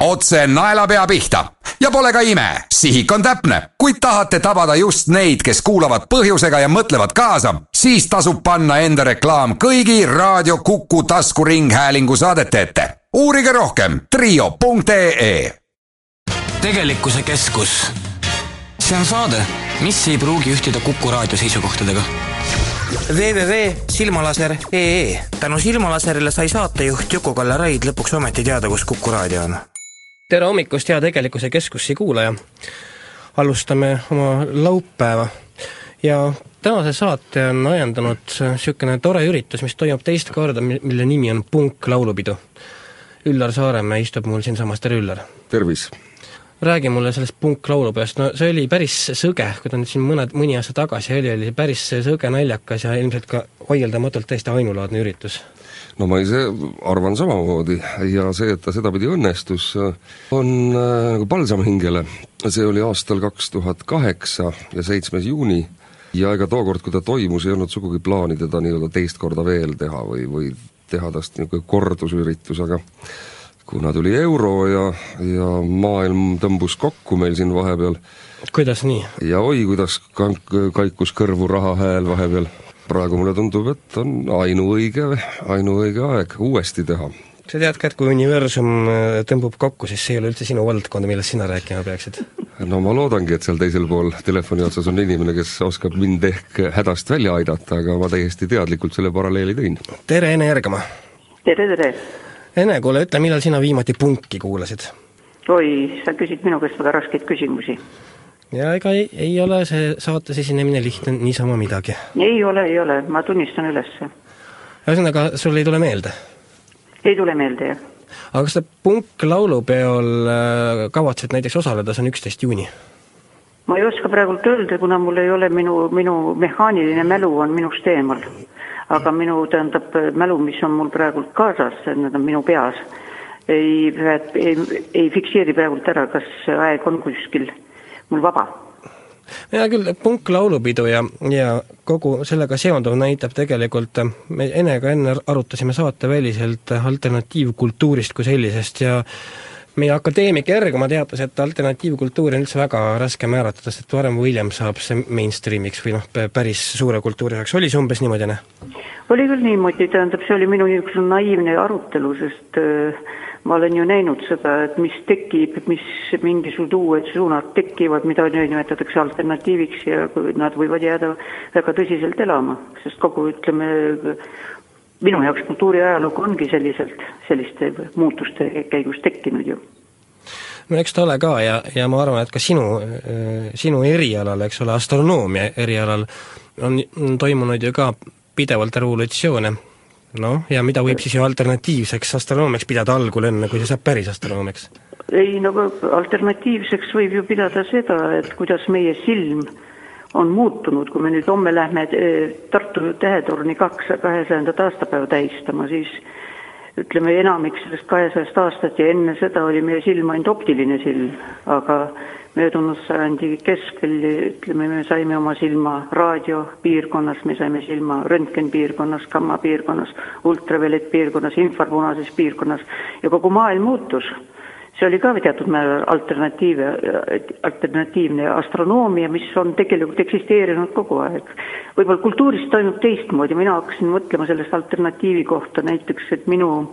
otse naelapea pihta ja pole ka ime, sihik on täpne. kui tahate tabada just neid, kes kuulavad põhjusega ja mõtlevad kaasa, siis tasub panna enda reklaam kõigi Raadio Kuku taskuringhäälingu saadete ette. uurige rohkem trio.ee. tegelikkuse keskus. see on saade, mis ei pruugi ühtida Kuku raadio seisukohtadega www.silmalaser.ee tänu Silmalaserile sai saatejuht Juku-Kalle Raid lõpuks ometi teada, kus Kuku raadio on. Tere hommikust, hea Tegelikkuse Keskusi kuulaja! alustame oma laupäeva ja tänase saate on ajendanud niisugune tore üritus, mis toimub teist korda, mille nimi on Punklaulupidu. Üllar Saaremäe istub mul siinsamas, tere Üllar! tervis! räägi mulle sellest punklaulupeost, no see oli päris sõge, kui ta nüüd siin mõned, mõni aasta tagasi oli, oli päris sõge, naljakas ja ilmselt ka vaieldamatult täiesti ainulaadne üritus. No ma ise arvan samamoodi ja see, et ta sedapidi õnnestus, on äh, nagu palsam hingele. see oli aastal kaks tuhat kaheksa ja seitsmes juuni ja ega tookord, kui ta toimus, ei olnud sugugi plaani teda nii-öelda teist korda veel teha või, või teha tast niisugune kordusüritus, aga kuna tuli euro ja, ja maailm tõmbus kokku meil siin vahepeal. kuidas nii? ja oi, kuidas kank-, kaikus kõrvu raha hääl vahepeal. Praegu mulle tundub, et on ainuõige, ainuõige aeg uuesti teha. sa tead ka, et kui universum äh, tõmbub kokku, siis see ei ole üldse sinu valdkond, millest sina rääkima peaksid? no ma loodangi, et seal teisel pool telefoni otsas on inimene, kes oskab mind ehk hädast välja aidata, aga ma täiesti teadlikult selle paralleeli tõin. tere, Ene Järgama! tere, tere! Ene, kuule, ütle, millal sina viimati punki kuulasid? oi, sa küsid minu käest väga raskeid küsimusi. Ja ega ei, ei ole see saates esinemine lihtne niisama midagi. ei ole, ei ole, ma tunnistan üles. ühesõnaga, sul ei tule meelde? ei tule meelde, jah. aga kas sa punklaulupeol äh, kavatsed näiteks osaleda, see on üksteist juuni? ma ei oska praegult öelda, kuna mul ei ole minu, minu mehaaniline mälu on minust eemal aga minu, tähendab, mälu, mis on mul praegult kaasas, on minu peas, ei, ei, ei fikseeri praegult ära, kas aeg on kuskil mul vaba hea küll, punklaulupidu ja, ja kogu sellega seonduv näitab tegelikult, me Enega enne arutasime saateväliselt alternatiivkultuurist kui sellisest ja meie akadeemik Ergma teatas, et alternatiivkultuuri on üldse väga raske määratleda, sest varem või hiljem saab see mainstreamiks või noh, päris suure kultuuri osaks, oli see umbes niimoodi, Ene? oli küll niimoodi, tähendab, see oli minu niisugune naiivne arutelu, sest äh, ma olen ju näinud seda, et mis tekib, mis mingisugused uued suunad tekivad, mida nimetatakse alternatiiviks ja nad võivad jääda väga tõsiselt elama, sest kogu, ütleme, minu jaoks kultuuriajalugu ongi selliselt, selliste muutuste käigus tekkinud ju no eks ta ole ka ja, ja ma arvan, et ka sinu, sinu erialal, eks ole, astronoomia erialal on, on toimunud ju ka pidevalt revolutsioone. Noh, ja mida võib siis ju alternatiivseks astronoomiaks pidada algul, enne kui see saab päris astronoomiaks? ei no alternatiivseks võib ju pidada seda, et kuidas meie silm on muutunud, kui me nüüd homme lähme eh, Tartu tähetorni kaks, kahesajandat aastapäeva tähistama, siis ütleme, enamik sellest kahesajast aastat ja enne seda oli meie silm ainult optiline silm, aga möödunud sajandi keskel ütleme, me saime oma silma raadiopiirkonnas, me saime silma röntgenpiirkonnas, gammapiirkonnas, ultraviolettpiirkonnas, infrapunases piirkonnas ja kogu maailm muutus see oli ka teatud määral alternatiiv, alternatiivne astronoomia, mis on tegelikult eksisteerinud kogu aeg. võib-olla kultuuris toimub teistmoodi, mina hakkasin mõtlema sellest alternatiivi kohta näiteks, et minu,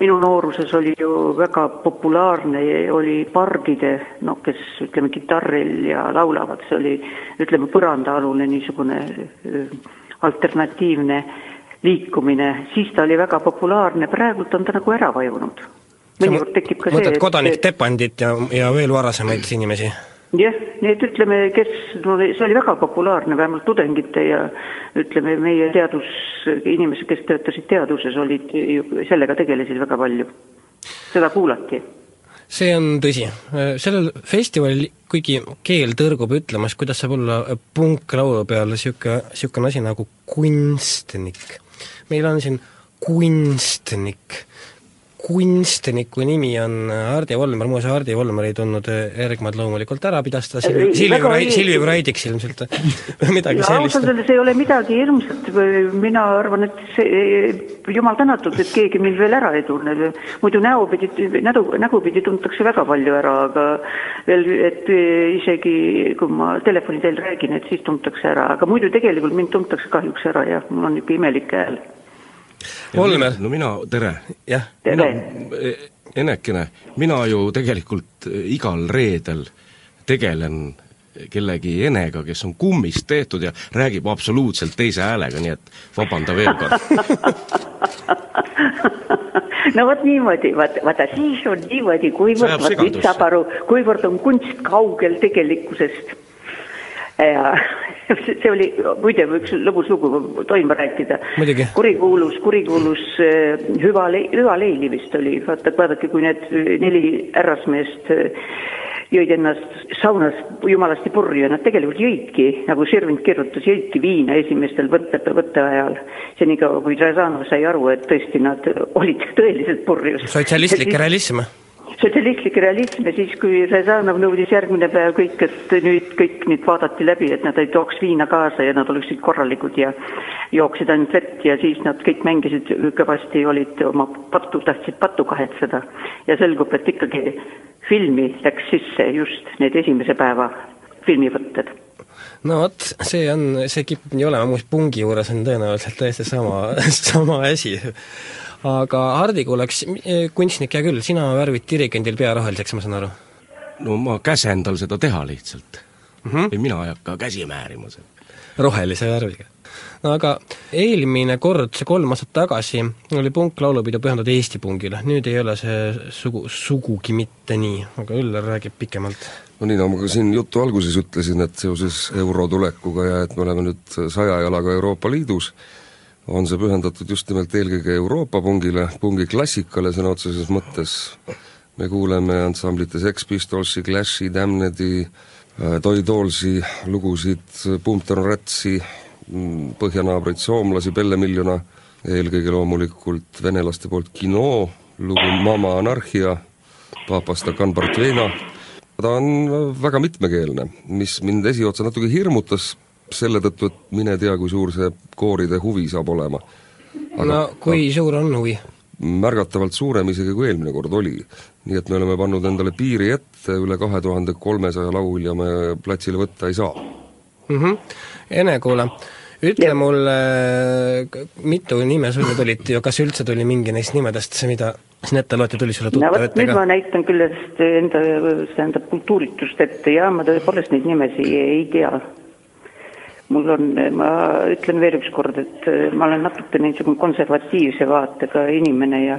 minu nooruses oli ju väga populaarne, oli pargide, noh, kes ütleme, kitarril ja laulavad, see oli ütleme, põrandaalune niisugune alternatiivne liikumine, siis ta oli väga populaarne, praegult on ta nagu ära vajunud. Mõnikord tekib ka see mõtled kodanik Tepandit ja, ja veel varasemaid inimesi? Jah, nii et ütleme, kes, no see oli väga populaarne, vähemalt tudengite ja ütleme, meie teadusinimesed, kes töötasid teaduses, olid sellega tegelesid väga palju. seda kuulati see on tõsi. sellel festivalil, kuigi keel tõrgub ütlemas, kuidas saab olla punklaulu peal niisugune, niisugune asi nagu kunstnik. meil on siin kunstnik kunstniku nimi on Hardi Volmer, muuseas Hardi Volmer ei tundnud Ergmad loomulikult ära, pidas ta Silvi, Silvi ei- Silvi Vraidiks ilmselt või midagi sellist. ausalt öeldes ei ole midagi hirmsat, mina arvan, et see, jumal tänatud, et keegi mind veel ära ei tunne. muidu näopidi, nädu, nägupidi tuntakse väga palju ära, aga veel, et isegi kui ma telefoni teel räägin, et siis tuntakse ära, aga muidu tegelikult mind tuntakse kahjuks ära jah, mul on niisugune imelik hääl. Volmer, no mina, tere! jah, tere! Enekene, mina ju tegelikult eh, igal reedel tegelen kellegi enega, kes on kummist tehtud ja räägib absoluutselt teise häälega, nii et vabanda veel kord. no vot niimoodi, vaata, vaata siis on niimoodi, kuivõrd, vot nüüd saab aru, kuivõrd on kunst kaugel tegelikkusest. ja see oli muide üks lõbus lugu, tohin ma rääkida? Kurikuulus, kurikuulus äh, Hüva Lei-, Hüva Leili vist oli, vaata, vaadake, kui need neli härrasmeest äh, jõid ennast saunas jumalasti purju ja nad tegelikult jõidki, nagu Sirvind kirjutas, jõidki viina esimestel võtte, võtte ajal. senikaua, kui Razanov sai aru, et tõesti nad olid tõeliselt purjus. sotsialistlik realism. Sotsialistlik realism ja siis, kui Rezanov nõudis järgmine päev kõik, et nüüd kõik nüüd vaadati läbi, et nad ei tooks viina kaasa ja nad oleksid korralikud ja jooksid ainult vett ja siis nad kõik mängisid kõvasti, olid oma pattu, tahtsid pattu kahetseda. ja selgub, et ikkagi filmi läks sisse just need esimese päeva filmivõtted no vot, see on, see kipub nii olema, muuseas pungi juures on tõenäoliselt täiesti sama, sama asi. Aga Hardi kuuleks, kunstnik hea küll, sina värvid dirigendil pea roheliseks, ma saan aru? no ma käsen tal seda teha lihtsalt mm. Mhm. -hmm. ei, mina ei hakka käsi määrima seal. rohelise värviga. no aga eelmine kord, see kolm aastat tagasi, oli punklaulupidu pühendatud Eesti pungile, nüüd ei ole see sugu, sugugi mitte nii, aga Üllar räägib pikemalt. no nii, nagu ma ka siin jutu alguses ütlesin, et seoses euro tulekuga ja et me oleme nüüd saja jalaga Euroopa Liidus, on see pühendatud just nimelt eelkõige Euroopa pungile, pungi klassikale sõna otseses mõttes. me kuuleme ansamblites Sex Pistolsi, Clashi, Damnedi, Toy Dollsi lugusid, Pumpton Ratsi, mm, põhjanaabreid soomlasi, Pelle Miljona, eelkõige loomulikult venelaste poolt Kino, lugu Mama Anarhia, Papastakan Bartvena, ta on väga mitmekeelne, mis mind esiotsa natuke hirmutas selle tõttu, et mine tea, kui suur see kooride huvi saab olema. no kui suur on huvi? märgatavalt suurem isegi, kui eelmine kord oli. nii et me oleme pannud endale piiri ette, üle kahe tuhande kolmesaja laulja me platsile võtta ei saa. mm. -hmm. Ene, kuule, ütle mulle, mitu nime sul nüüd olid ja kas üldse tuli mingi neist nimedest, mida siin ette loeti, tuli sulle no tuttav vot ette nüüd ka? ma näitan küll enda, tähendab kultuuritust ette ja ma tõepoolest neid nimesi ei tea. Mul on, ma ütlen veel ükskord, et äh, ma olen natuke niisugune konservatiivse vaatega inimene ja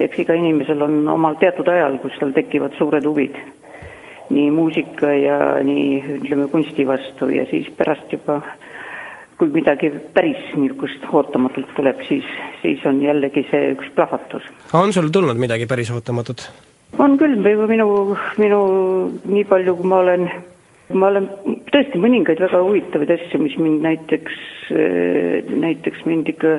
eks iga inimesel on omal teatud ajal, kus tal tekivad suured huvid. nii muusika ja nii ütleme kunsti vastu ja siis pärast juba kui midagi päris niisugust ootamatult tuleb, siis, siis on jällegi see üks plahvatus on sul tulnud midagi päris ootamatut? on küll, minu, minu nii palju, kui ma olen, ma olen tõesti mõningaid väga huvitavaid asju, mis mind näiteks, näiteks mind ikka,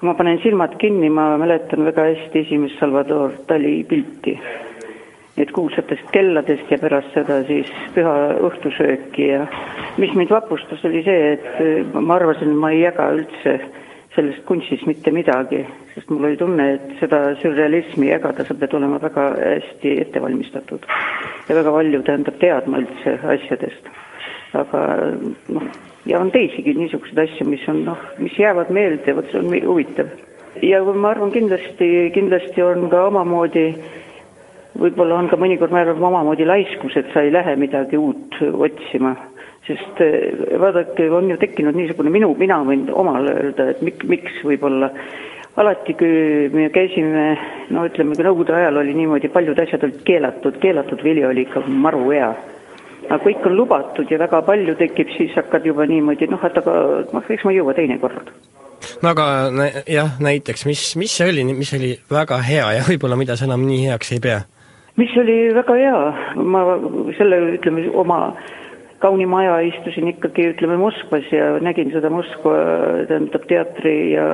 kui ma panen silmad kinni, ma mäletan väga hästi esimest Salvador Dali pilti. Need kuulsatest kelladest ja pärast seda siis püha õhtusööki ja mis mind vapustas, oli see, et ma arvasin, ma ei jaga üldse sellest kunstist mitte midagi, sest mul oli tunne, et seda sürrealismi jagada, sa pead olema väga hästi ette valmistatud ja väga palju tähendab teadma üldse asjadest. aga noh, ja on teisigi niisuguseid asju, mis on noh, mis jäävad meelde, vot see on huvitav. ja ma arvan, kindlasti, kindlasti on ka omamoodi võib-olla on ka mõnikord, arvan, omamoodi laiskus, et sa ei lähe midagi uut otsima sest eh, vaadake, on ju tekkinud niisugune minu, mina võin omal öelda, et mik-, miks võib-olla alati, kui me käisime, no ütleme, kui Nõukogude ajal oli niimoodi, paljud asjad olid keelatud, keelatud vili oli ikka maru hea. aga kõik on lubatud ja väga palju tekib, siis hakkad juba niimoodi, noh, et aga noh, eks ma ei jõua teinekord. no aga jah, näiteks, mis, mis see oli, mis oli väga hea ja võib-olla mida sa enam nii heaks ei pea? mis oli väga hea, ma selle, ütleme, oma kaunima aja istusin ikkagi, ütleme, Moskvas ja nägin seda Moskva, tähendab, teatri ja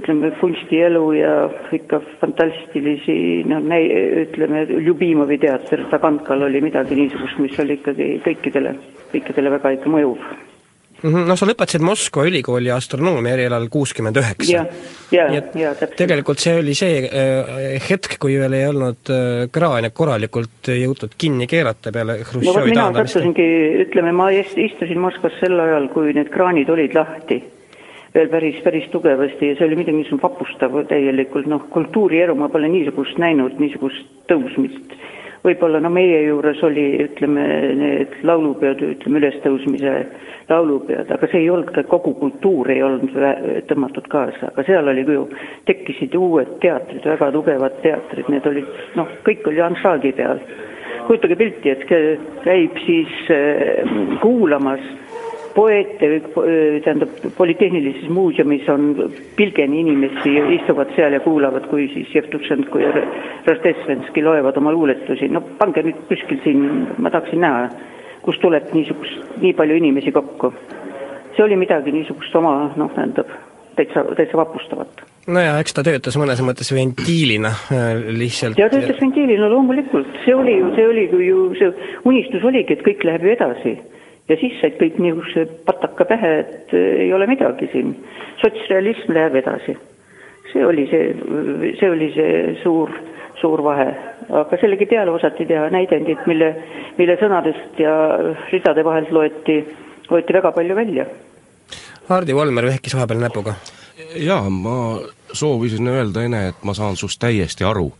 ütleme, kunstielu ja ikka fantastilisi, noh, näi-, ütleme, Ljubimovi teater Tagantkal oli midagi niisugust, mis oli ikkagi kõikidele, kõikidele väga ikka mõjuv no sa lõpetasid Moskva ülikooli astronoomia erialal kuuskümmend üheksa. jah, ja, ja, tegelikult see oli see äh, hetk, kui veel ei olnud äh, kraane korralikult jõutud kinni keerata peale no Hruštšovi mina taandamist. sattusingi, ütleme, ma ist- istusin Moskvas sel ajal, kui need kraanid olid lahti veel päris, päris tugevasti ja see oli midagi niisugune vapustav täielikult, noh, kultuurielu ma pole niisugust näinud, niisugust tõusmist. Võib-olla no meie juures oli, ütleme, need laulupeod, ütleme, ülestõusmise laulupeod, aga see ei olnud ka, kogu kultuur ei olnud tõmmatud kaasa, aga seal oli ju, tekkisid uued teatrid, väga tugevad teatrid, need olid, noh, kõik oli ansambli peal. Kujutage pilti, et kä- käib siis äh, kuulamas poeete, äh, tähendab, Polütehnilises muuseumis on pilgeni inimesi, istuvad seal ja kuulavad, kui siis Jevtušenko ja Rostesvenski loevad oma luuletusi, no pange nüüd kuskil siin, ma tahaksin näha, kust tuleb niisugust, nii palju inimesi kokku. see oli midagi niisugust oma, noh, tähendab, täitsa, täitsa vapustavat nojah, eks ta töötas mõnes mõttes ventiilina äh, lihtsalt ja töötas ventiilina loomulikult, see oli ju, see oli ju see unistus oligi, et kõik läheb ju edasi. Ja siis said kõik niisuguse pataka pähe, et äh, ei ole midagi siin. sotsrealism läheb edasi. see oli see, see oli see suur, suur vahe. aga sellegi peale osati teha näidendid, mille, mille sõnadest ja ridade vahelt loeti, loeti väga palju välja. Hardi Volmer vehkis vahepeal näpuga. jaa, ma soovisin öelda, Ene, et ma saan sinust täiesti aru.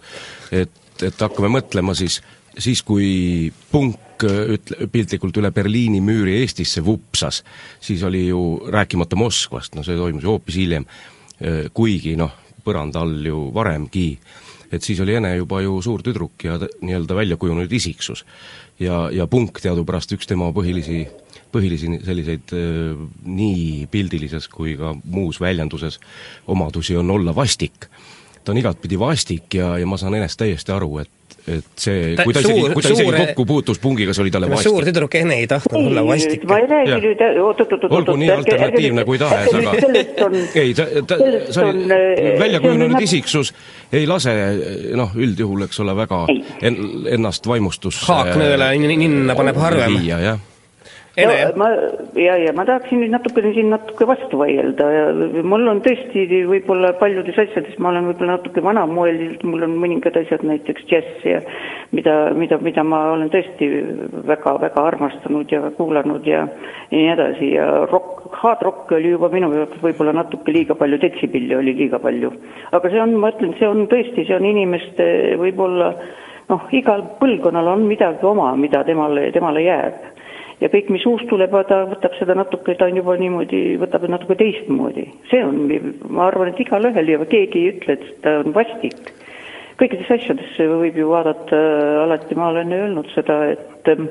et, et hakkame mõtlema siis, siis kui punk ütle, piltlikult üle Berliini müüri Eestisse vupsas, siis oli ju, rääkimata Moskvast, no see toimus ju hoopis hiljem, kuigi noh, põranda all ju varemgi, et siis oli Ene juba ju suur tüdruk ja nii-öelda välja kujunenud isiksus. ja, ja punk teadupärast üks tema põhilisi põhilisi selliseid äh, nii pildilises kui ka muus väljenduses omadusi on olla vastik. ta on igatpidi vastik ja, ja ma saan enest täiesti aru, et et see, kui ta isegi, suur- kui ta isegi suure- kokku puutus pungiga, see oli talle suur vastik. tüdruk Ene ei tahtnud olla vastik. ma ei räägi nüüd, oot-oot-oot-oot. olgu nii alternatiivne kui tahes, aga ei, ta, ta, see oli äh, välja see on kujunenud nat- isiksus, ei lase noh, üldjuhul, eks ole, väga en, ennast vaimustus haaknõele ninna paneb harvem. viia, jah Ene, no, ma ja, ja ma tahaksin nüüd natukene siin natuke vastu vaielda. Ja mul on tõesti võib-olla paljudes asjades, ma olen võib-olla natuke vanamoeline, mul on mõningad asjad, näiteks džäss ja mida, mida, mida ma olen tõesti väga-väga armastanud ja kuulanud ja, ja nii edasi. Ja rock, hard rock oli juba minu jaoks võib-olla natuke liiga palju, detsipilli oli liiga palju. aga see on, ma ütlen, see on tõesti, see on inimeste võib-olla noh, igal põlvkonnal on midagi oma, mida temale, temale jääb ja kõik, mis uus tuleb, ta võtab seda natuke, ta on juba niimoodi, võtab natuke teistmoodi. see on, ma arvan, et igalühel ja keegi ei ütle, et ta on vastik. kõikides asjades võib ju vaadata, alati ma olen öelnud seda, et ähm,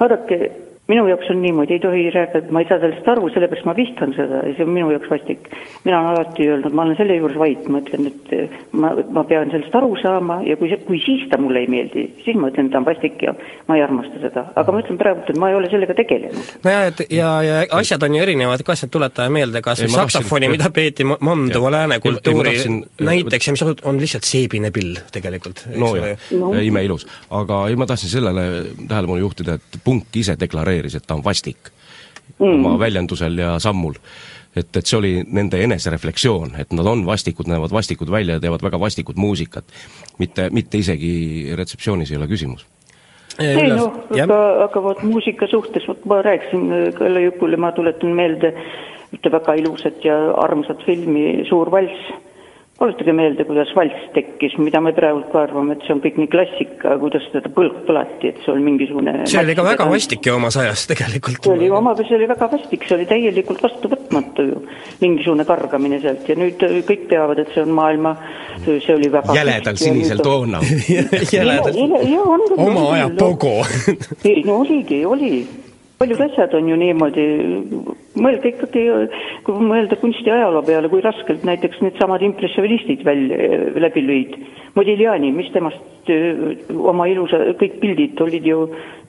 vaadake, minu jaoks on niimoodi, ei tohi rääkida, et ma ei saa sellest aru, sellepärast ma vihkan seda ja see on minu jaoks vastik. mina olen alati öelnud, ma olen selle juures vait, ma ütlen, et eh, ma, ma pean sellest aru saama ja kui see, kui siis ta mulle ei meeldi, siis ma ütlen, ta on vastik ja ma ei armasta seda. aga ma ütlen praegu, et ma ei ole sellega tegelenud. nojah, et ja, ja asjad on ju erinevad, kas need tuletame meelde kas Ei, või saksofoni, mida peeti Mo- Mamdova Jah. lääne Ei, ma kultuuri tahtsin- näiteks ja mis on lihtsalt seebine pill tegelikult, no jah. No. no. imeilus. aga ei, ma tahtsin sellele tähelepanu juhtida, et punk ise deklareeris, et ta on vastik mm. oma väljendusel ja sammul. et, et see oli nende enesereflektsioon, et nad on vastikud, näevad vastikud välja ja teevad väga vastikut muusikat. mitte, mitte isegi retseptsioonis ei ole küsimus. ei noh, aga, aga vot muusika suhtes, vot ma rääkisin äh, Kalle Jukule, ma tuletan meelde ühte väga ilusat ja armsat filmi Suur valss. Tuletage meelde, kuidas valss tekkis, mida me praegu ka arvame, et see on kõik nii klassika, kuidas seda põlg põlati, et see on mingisugune see oli ka väga vastik ju omas ajas tegelikult. see oli oma, see oli väga vastik, see oli täielikult vastuvõtmatu ju, mingisugune kargamine sealt ja nüüd äh, kõik teavad, et see on maailma, see oli väga jäledal sinisel toonal. jäledalt. oma aja pogo. ei no oligi, oli. Paljud asjad on ju niimoodi, mõelge ikkagi, kui mõelda kunstiajaloo peale, kui raskelt näiteks needsamad impressionistid välja, läbi lõid. Modigliani, mis temast oma ilusa, kõik pildid olid ju,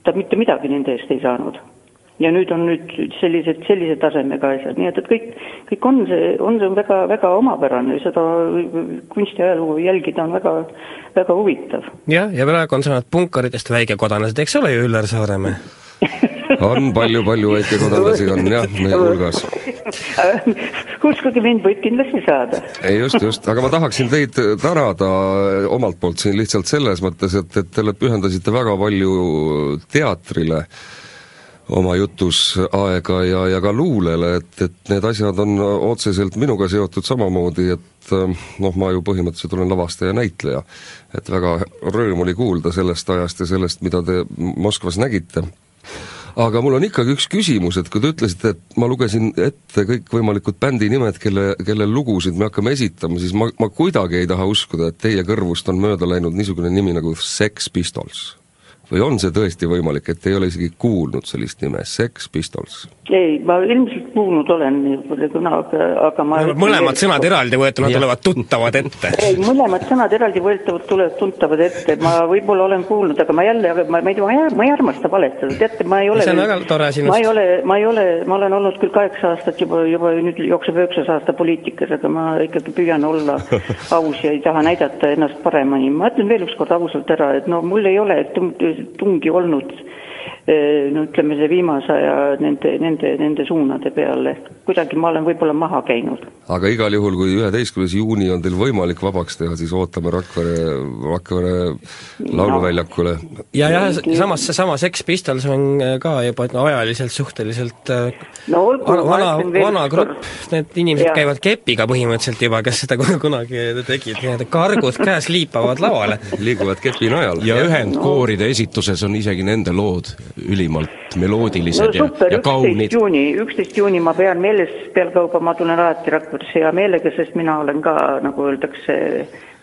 ta mitte midagi nende eest ei saanud. ja nüüd on nüüd sellised, sellise tasemega asjad, nii et, et kõik, kõik on see, on see väga, väga omapärane, seda kunstiajalugu jälgida on väga, väga huvitav. jah, ja praegu on sõnad punkaritest väikekodanised, eks ole ju, Üllar Saaremäe on palju-palju väikekodaniasi on jah, meie hulgas. uskuge mind, võib kindlasti saada. ei just, just, aga ma tahaksin teid tänada omalt poolt siin lihtsalt selles mõttes, et, et te pühendasite väga palju teatrile oma jutus aega ja, ja ka luulele, et, et need asjad on otseselt minuga seotud samamoodi, et noh, ma ju põhimõtteliselt olen lavastaja, näitleja. et väga rõõm oli kuulda sellest ajast ja sellest, mida te Moskvas nägite aga mul on ikkagi üks küsimus, et kui te ütlesite, et ma lugesin ette kõikvõimalikud bändi nimed, kelle, kelle lugusid me hakkame esitama, siis ma, ma kuidagi ei taha uskuda, et teie kõrvust on mööda läinud niisugune nimi nagu Sex Pistols või on see tõesti võimalik, et ei ole isegi kuulnud sellist nime, Sex Pistols? ei, ma ilmselt kuulnud olen kunagi, aga ma mõlemad sõnad eraldi võetuna tulevad tuttavad ette. ei, mõlemad sõnad eraldi võetavad tulevad tuttavad ette, ma võib-olla olen kuulnud, aga ma jälle, ma, ma ei tea, ma ei, ma ei armasta valetada, teate, ma ei ole see on väga tore sinust. ma ei ole, ma ei ole, ma olen olnud küll kaheksa aastat juba, juba nüüd jookseb üheksas aasta poliitikas, aga ma ikkagi püüan olla aus ja ei taha näidata ennast paremini. ma ütlen veel ükskord ausalt ära, et no mul ei ole tungi olnud no ütleme, see viimase aja nende, nende, nende suunade peale. kuidagi ma olen võib-olla maha käinud. aga igal juhul, kui üheteistkümnes juuni on teil võimalik vabaks teha, siis ootame Rakvere, Rakvere lauluväljakule no.. ja jah, samas seesama Sex Pistols on äh, ka juba no, ajaliselt suhteliselt äh, no, olgu, vana, vana grupp, need inimesed ja. käivad kepiga põhimõtteliselt juba, kes seda kunagi tegid, nii et kargud käes liipavad lavale. liiguvad kepi najal. ja ühendkooride esituses on isegi nende lood ülimalt meloodilised no, super, ja, ja kaunid. juuni, üksteist juuni ma pean meeles, pealekauba ma tulen alati Rakveresse hea meelega, sest mina olen ka, nagu öeldakse,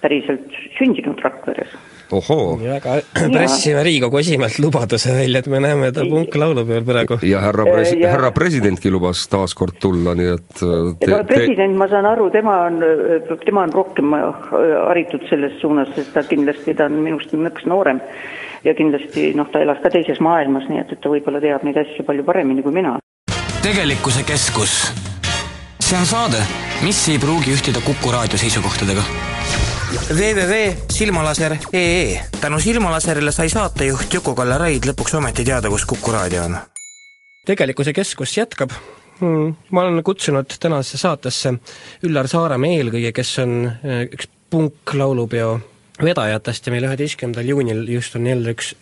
päriselt sündinud Rakveres. ohoo. väga, pressime Riigikogu esimehelt lubaduse välja, et me näeme ta punklaulupeol praegu. ja härra pres-, härra presidentki lubas taas kord tulla, nii et te, no, president, ma saan aru, tema on, tema on rohkem haritud selles suunas, sest ta kindlasti, ta on minust nõks noorem ja kindlasti noh, ta elas ka teises maailmas, nii et, et ta võib-olla teab neid asju palju paremini kui mina. tegelikkuse keskus. see on saade, mis ei pruugi ühtida Kuku raadio seisukohtadega www.silmalaser.ee tänu Silmalaserile sai saatejuht Juku-Kalle Raid lõpuks ometi teada, kus Kuku raadio on. tegelikkuse keskus jätkab hmm,. ma olen kutsunud tänasesse saatesse Üllar Saaremäe eelkõige, kes on eh, üks punklaulupeo vedajatest ja meil üheteistkümnendal juunil just on jälle üks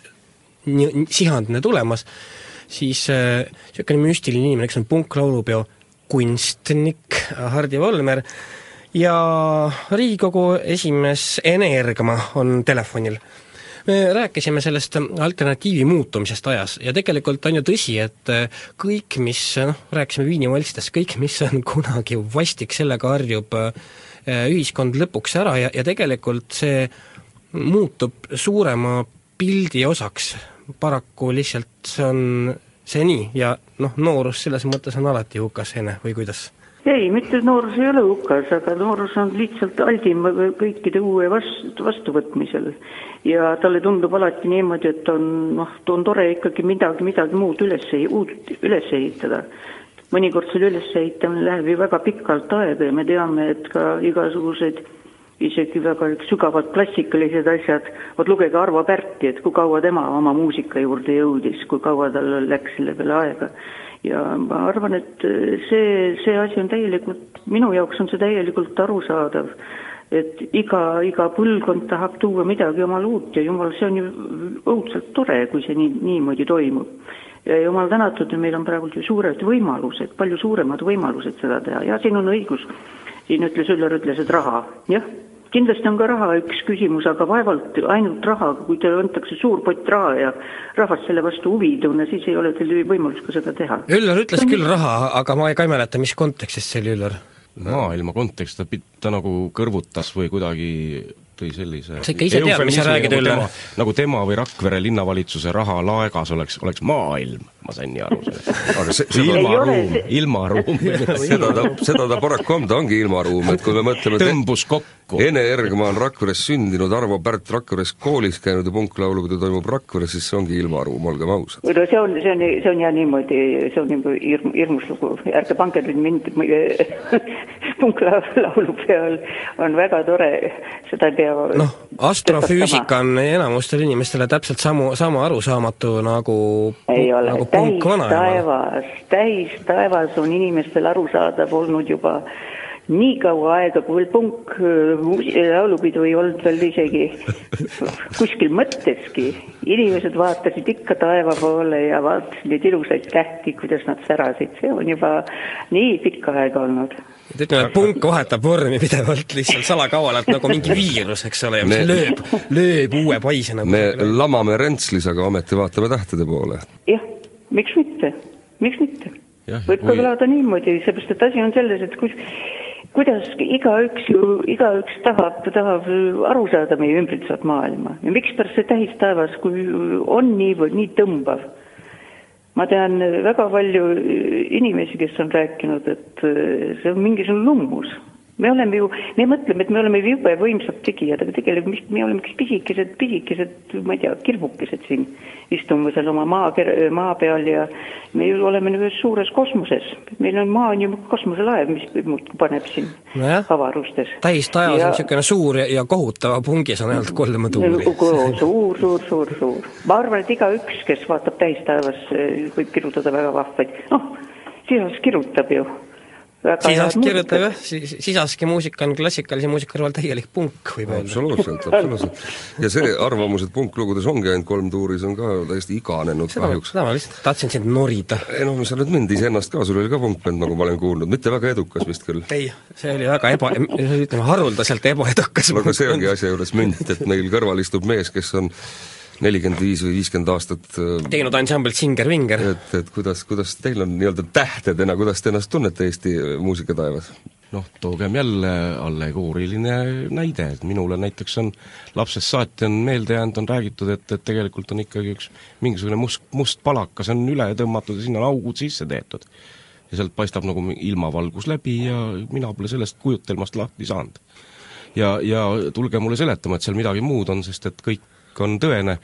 sihandne tulemas, siis niisugune äh, müstiline inimene, kes on punklaulupeo kunstnik Hardi Volmer ja Riigikogu esimees Energma on telefonil. me rääkisime sellest alternatiivi muutumisest ajas ja tegelikult on ju tõsi, et kõik, mis noh, rääkisime Viini valstidest, kõik, mis on kunagi vastik, sellega harjub äh, ühiskond lõpuks ära ja, ja tegelikult see muutub suurema pildi osaks, paraku lihtsalt see on see nii ja noh, noorus selles mõttes on alati hukas, Ene, või kuidas? ei, mitte noorus ei ole hukas, aga noorus on lihtsalt aldim kõikide uue vastu, vastuvõtmisel. ja talle tundub alati niimoodi, et on noh, on tore ikkagi midagi, midagi muud üles, uut üles ehitada mõnikord selle ülesehitamine läheb ju väga pikalt aega ja me teame, et ka igasugused isegi väga sügavad klassikalised asjad, vot lugege Arvo Pärti, et kui kaua tema oma muusika juurde jõudis, kui kaua tal läks selle peale aega. ja ma arvan, et see, see asi on täielikult, minu jaoks on see täielikult arusaadav, et iga, iga põlvkond tahab tuua midagi omale uut ja jumal, see on ju õudselt tore, kui see nii, niimoodi toimub ja jumal tänatud, meil on praegu ju suured võimalused, palju suuremad võimalused seda teha ja siin on õigus. siin ütles Üllar, ütles, et raha, jah, kindlasti on ka raha üks küsimus, aga vaevalt ainult raha, kui teile antakse suur pott raha ja rahvas selle vastu huvi ei tunne, siis ei ole teil võimalust ka seda teha. Üllar ütles küll raha, aga ma ka ei mäleta, mis kontekstis see oli, Üllar? maailma kontekst, ta, ta nagu kõrvutas või kuidagi tõi sellise Sa ikka ise tead, mis sa räägid, nagu Üllar. tema- nagu tema või Rakvere linnavalitsuse raha laegas oleks, oleks maailm, ma sain nii aru sellest. aga see, ole ilmaruum see-, ilmaruum seda ta, seda ta paraku on, ta ongi ilmaruum, et kui me mõtleme tõmbus kokku. Ene Ergma on Rakveres sündinud, Arvo Pärt Rakveres koolis käinud ja punklaulupidu toimub Rakveres, siis see ongi ilmaruum, olgem ausad. no see on, see on, see on jah niimoodi, see on nagu hirm, hirmus lugu, ärge pange nüüd mind punklaulu peal, on väga tore, seda ei pea noh, astrofüüsika on enamustele inimestele täpselt samu, sama arusaamatu nagu ei ole nagu täis taevas, täis taevas on inimestel arusaadav olnud juba nii kaua aega, kui veel punk äh, laulupidu ei olnud veel isegi kuskil mõtteski. inimesed vaatasid ikka taeva poole ja vaatasid neid ilusaid tähti, kuidas nad särasid, see on juba nii pikka aega olnud. ütleme, et punk vahetab vormi pidevalt lihtsalt salakavalalt nagu mingi viirus, eks ole, ja mis Me- lööb, lööb uue paise nagu me lamame Rentslis, aga ometi vaatame tähtede poole. jah, miks mitte, miks mitte võib ka kõlada niimoodi, seepärast et asi on selles, et kus, kuidas igaüks ju, igaüks tahab, tahab aru saada meie ümbritsevat maailma ja mikspärast see tähistaevas, kui on niivõrd nii tõmbav. Ma tean väga palju inimesi, kes on rääkinud, et see on mingisugune lummus me oleme ju, me mõtleme, et me oleme jube võimsad tegijad, aga tegelikult me oleme pisikesed, pisikesed, ma ei tea, kirvukesed siin istume seal oma maa, maa peal ja me ju oleme nagu suures kosmoses. meil on maa on ju kosmoselaev, mis muudkui paneb siin Nojah. avarustes. täis taevas on niisugune suur ja, ja kohutava pungis on ainult kolm tuuri. suur, suur, suur, suur. ma arvan, et igaüks, kes vaatab täistaevas, võib kirjutada väga vahvaid, noh, Sisas kirjutab ju. Sisas kirjutab jah, Sisaski muusika on klassikalise muusika kõrval täielik punk, võib öelda. absoluutselt, absoluutselt. ja see arvamus, et punklugudes ongi ainult kolm tuuri, see on ka täiesti iganenud seda, kahjuks. seda ma lihtsalt tahtsin sind norida. ei noh, sa nüüd mind iseennast ka, sul oli ka punkbänd, nagu ma olen kuulnud, mitte väga edukas vist küll. ei, see oli väga eba, ütleme haruldaselt ebaedukas. no aga see ongi asja juures münt, et meil kõrval istub mees, kes on nelikümmend viis või viiskümmend aastat äh, teinud ansamblit Singer-Vinger. et, et kuidas, kuidas teil on nii-öelda tähtedena, kuidas te ennast tunnete Eesti muusikataevas? noh, toogem jälle allegooriline näide, et minule näiteks on lapsest saati on meelde jäänud, on räägitud, et, et tegelikult on ikkagi üks mingisugune must, must palakas on üle tõmmatud ja sinna on augud sisse tehtud. ja sealt paistab nagu ilmavalgus läbi ja mina pole sellest kujutelmast lahti saanud. ja, ja tulge mulle seletama, et seal midagi muud on, sest et kõik on tõene,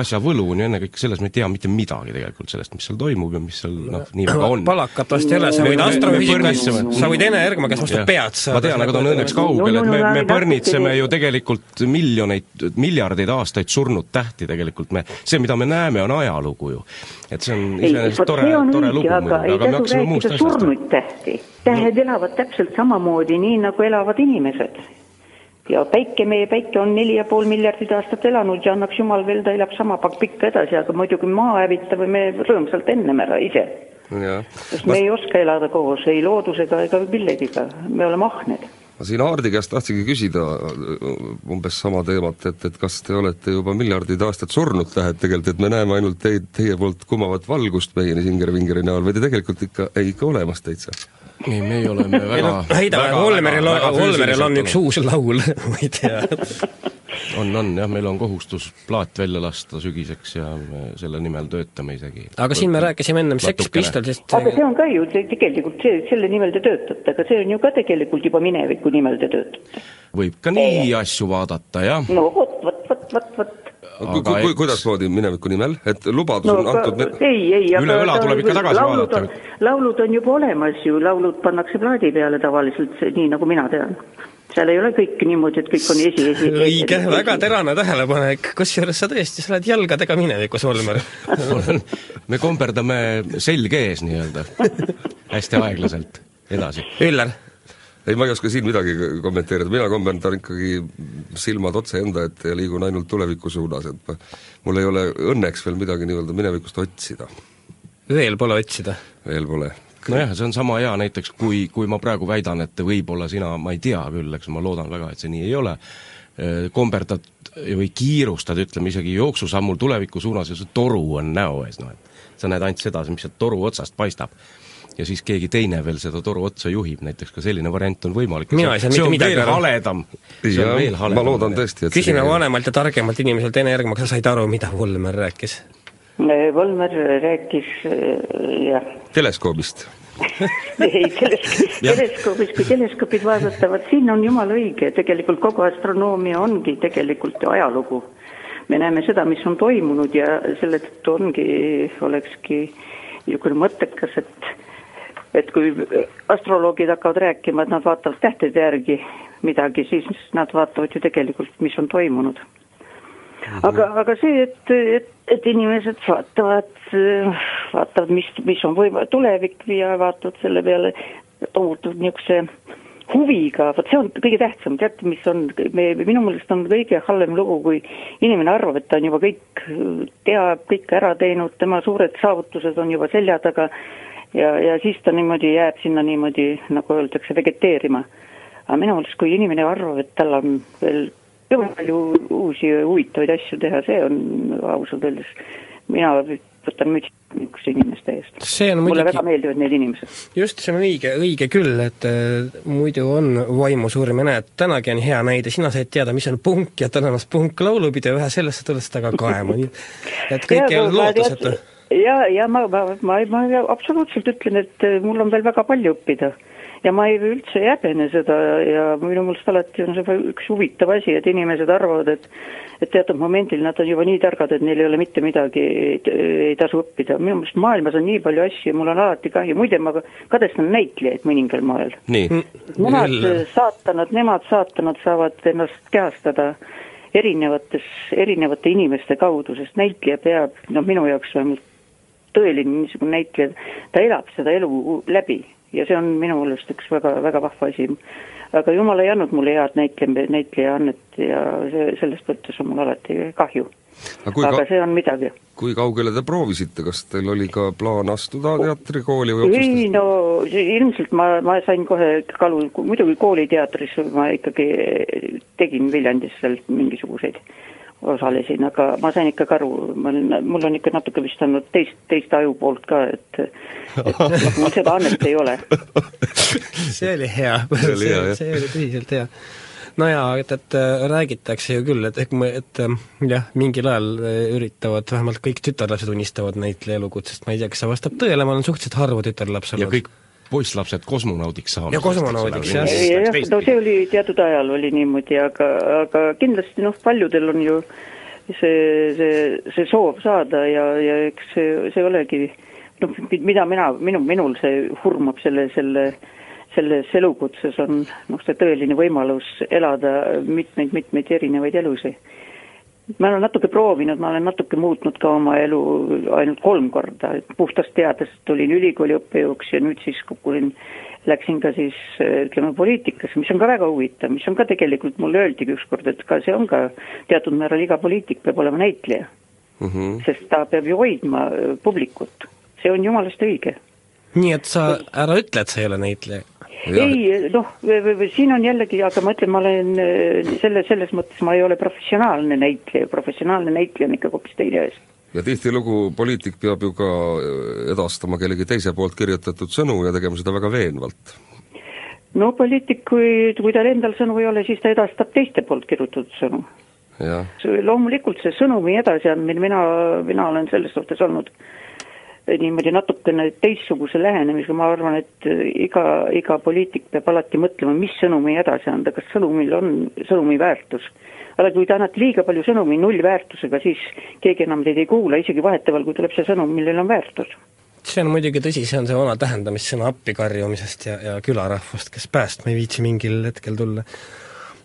asja võlu on ju ennekõike selles, me ei tea mitte midagi tegelikult sellest, mis seal toimub ja mis seal noh, nii väga on palakat vast ei ole, sa Me- võid astrofüüsikas sa võid Ene Ergma käest vastu pead saada. ma tean, aga ta on õnneks kaugel, et me, me põrnitseme ju tegelikult miljoneid, miljardeid aastaid surnud tähti tegelikult, me, see, mida me näeme, on ajalugu ju. et see on iseenesest tore tore lugu aga muidugi, aga me hakkasime muust asjast. surnuid tähti. tähed elavad täpselt samamoodi, nii nagu elavad inimesed. Ja päike, meie päike on neli ja pool miljardit aastat elanud ja annaks jumal veel, ta elab sama pikka edasi, aga muidugi maa hävitame me rõõmsalt ennem ära ise. sest me ei oska elada koos ei loodusega ega millegiga, me oleme ahned. ma siin Aardi käest tahtsingi küsida äh, umbes sama teemat, et, et kas te olete juba miljardid aastad surnud tähed tegelikult, et me näeme ainult teid, teie poolt kumavat valgust meieni Singer-Vingeri näol või te tegelikult ikka, ei ikka olemas täitsa? ei, meie oleme väga heidame, Volmeril on, Volmeril on üks uus laul, ma ei tea. on, on jah, meil on kohustus plaat välja lasta sügiseks ja me selle nimel töötame isegi. aga siin me rääkisime ennem Sex. Pistolsist, aga see on ka ju see, tegelikult see, selle nimel te töötate, aga see on ju ka tegelikult juba mineviku nimel te töötate. võib ka nii asju vaadata, jah. no vot, vot, vot, vot, vot. Ku, Aga ku, eks- kuidasmoodi mineviku nimel, et lubadus no on antud ne- ei, ei, aga Üle õla tuleb ikka tagasi laulud vaadata. on- laulud on juba olemas ju, laulud pannakse plaadi peale tavaliselt, nii nagu mina tean. seal ei ole kõik niimoodi, et kõik on esi, esi. õige, väga terane tähelepanek, kusjuures sa tõesti, sa oled jalgadega minevikus, Volmer. me komberdame selge ees nii-öelda, hästi aeglaselt edasi. Üllar, ei, ma ei oska siin midagi kommenteerida, mina kommenteerin ikkagi silmad otse enda ette ja liigun ainult tuleviku suunas, et ma, mul ei ole õnneks veel midagi nii-öelda minevikust otsida, veel pole otsida. veel pole. nojah, see on sama hea näiteks, kui, kui ma praegu väidan, et võib-olla sina, ma ei tea küll, eks ma loodan väga, et see nii ei ole, komberdad või kiirustad, ütleme isegi jooksusammul tuleviku suunas ja see toru on näo ees, noh et sa näed ainult seda, mis sealt toru otsast paistab ja siis keegi teine veel seda toru otsa juhib, näiteks ka selline variant on võimalik. mina ei saa mitte midagi aru. haledam. see on veel haledam. ma loodan tõesti, et küsime vanemalt ja targemalt inimeselt, Ene Järgma, kas sa said aru, mida Volmer rääkis? Volmer rääkis jah. teleskoobist ei, teles-, teleskoobis, kui teleskoobid vaadatavad, siin on jumala õige, tegelikult kogu astronoomia ongi tegelikult ajalugu. me näeme seda, mis on toimunud ja selle tõttu ongi, olekski niisugune mõttekas, et et kui astroloogid hakkavad rääkima, et nad vaatavad tähtede järgi midagi, siis nad vaatavad ju tegelikult, mis on toimunud. Aga, aga see, et, et, et inimesed vaatavad, vaatavad, mis, mis on võim-, tulevik ja vaatavad selle peale tohutult niisuguse huviga, vot see on kõige tähtsam, teate, mis on, me, minu meelest on kõige halvem lugu, kui inimene arvab, et ta on juba kõik teab, kõik ära teinud, tema suured saavutused on juba selja taga ja, ja siis ta niimoodi jääb sinna niimoodi, nagu öeldakse, vegeteerima. aga minu meelest, kui inimene arvab, et tal on veel jube palju uusi huvitavaid asju teha, see on ausalt öeldes, mina võtan mütsi niisuguste inimeste eest. mulle muidugi... väga meeldivad need inimesed. just, see on õige, õige küll, et äh, muidu on vaimusurm ja näed, tänagi on hea näide, sina said teada, mis on punk ja tänast punklaulupidu, vähe sellest tulles taga kaema, nii et kõik ei olnud lootusetu. Ja, ja ma, ma, ma, ma absoluutselt ütlen, et äh, mul on veel väga palju õppida. Ja ma ei üldse ei häbene seda ja minu meelest alati on see üks huvitav asi, et inimesed arvavad, et et teatud momendil nad on juba nii targad, et neil ei ole mitte midagi, ei tasu õppida. minu meelest maailmas on nii palju asju, mul on alati kahju, muide ma kadestan näitlejaid mõningal moel. Nemad saatanad, nemad saatanad saavad ennast kehastada erinevates, erinevate inimeste kaudu, sest näitleja peab, noh minu jaoks vähemalt tõeline niisugune näitleja, ta elab seda elu läbi ja see on minu meelest üks väga, väga vahva asi. aga jumal ei andnud mulle head näitleja, näitlejaannet ja see, sellest mõttes on mul alati kahju. aga, aga see on midagi. kui kaugele te proovisite, kas teil oli ka plaan astuda teatrikooli või otsustasite? ei no ilmselt ma, ma sain kohe kalu, muidugi kooliteatris ma ikkagi tegin Viljandis seal mingisuguseid osalesin, aga ma sain ikkagi aru, ma olen, mul on ikka natuke vist olnud teist, teist ajupoolt ka, et et mul seda annet ei ole. see oli hea, see, see oli tõsiselt hea. no jaa, et, et äh, räägitakse ju küll, et, et, et äh, jah, mingil ajal äh, üritavad, vähemalt kõik tütarlapsed unistavad näitleja elukutsest, ma ei tea, kas see vastab tõele, ma olen suhteliselt harva tütarlaps olnud. ja kõik poisslapsed kosmonaudiks saama. ja kosmonaudiks, jah. no see oli teatud ajal oli niimoodi, aga, aga kindlasti noh, paljudel on ju see, see, see soov saada ja, ja eks see, see olegi noh, mida mina, minu, minul see hurmab selle, selle selles elukutses on noh, see tõeline võimalus elada mitmeid-mitmeid erinevaid elusid ma olen natuke proovinud, ma olen natuke muutnud ka oma elu ainult kolm korda, et puhtast teadest tulin ülikooli õppejõuks ja nüüd siis kukkusin, läksin ka siis ütleme poliitikasse, mis on ka väga huvitav, mis on ka tegelikult, mulle öeldigi ükskord, et ka see on ka teatud määral iga poliitik peab olema näitleja mm. -hmm. sest ta peab ju hoidma äh, publikut, see on jumalast õige. nii et sa ära ütle, et sa ei ole näitleja ei noh, siin on jällegi, aga ma ütlen, ma olen äh, selle, selles mõttes ma ei ole professionaalne näitleja, professionaalne näitleja on ikka hoopis teine asi. ja tihtilugu poliitik peab ju ka äh, edastama kellegi teise poolt kirjutatud sõnu ja tegema seda väga veenvalt. no poliitik, kui, kui tal endal sõnu ei ole, siis ta edastab teiste poolt kirjutatud sõnu. loomulikult see sõnumi edasiandmine, mina, mina olen selles suhtes olnud äh, niimoodi natukene teistsuguse lähenemisega, ma arvan, et iga, iga poliitik peab alati mõtlema, mis sõnumi edasi anda, kas sõnumil on sõnumi väärtus. aga kui te annate liiga palju sõnumi nullväärtusega, siis keegi enam teid ei kuula, isegi vahetevahel, kui tuleb see sõnum, millel on väärtus see on muidugi tõsi, see on see vana tähendamissõna appikarjumisest ja, ja külarahvast, kes päästma ei viitsi mingil hetkel tulla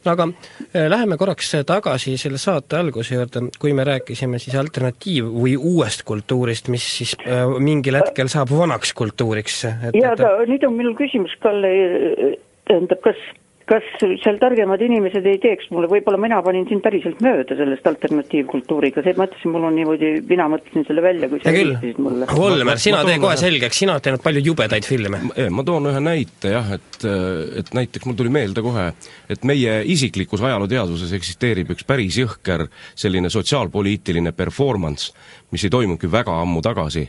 aga äh, läheme korraks tagasi selle saate alguse juurde, kui me rääkisime siis alternatiiv- või uuest kultuurist, mis siis äh, mingil hetkel saab vanaks kultuuriks. jaa, aga nüüd on minul küsimus, Kalle, tähendab, kas kas seal targemad inimesed ei teeks mulle, võib-olla mina panin sind päriselt mööda sellest alternatiivkultuuriga, see, ma ütlesin, mul on niimoodi, mina mõtlesin selle välja, kui sa helistasid mulle. Volmer, sina tee kohe selgeks, sina oled teinud palju jubedaid filme. ma toon ühe näite jah, et, et näiteks mul tuli meelde kohe, et meie isiklikus ajalooteaduses eksisteerib üks päris jõhker selline sotsiaalpoliitiline performance, mis ei toimunudki väga ammu tagasi,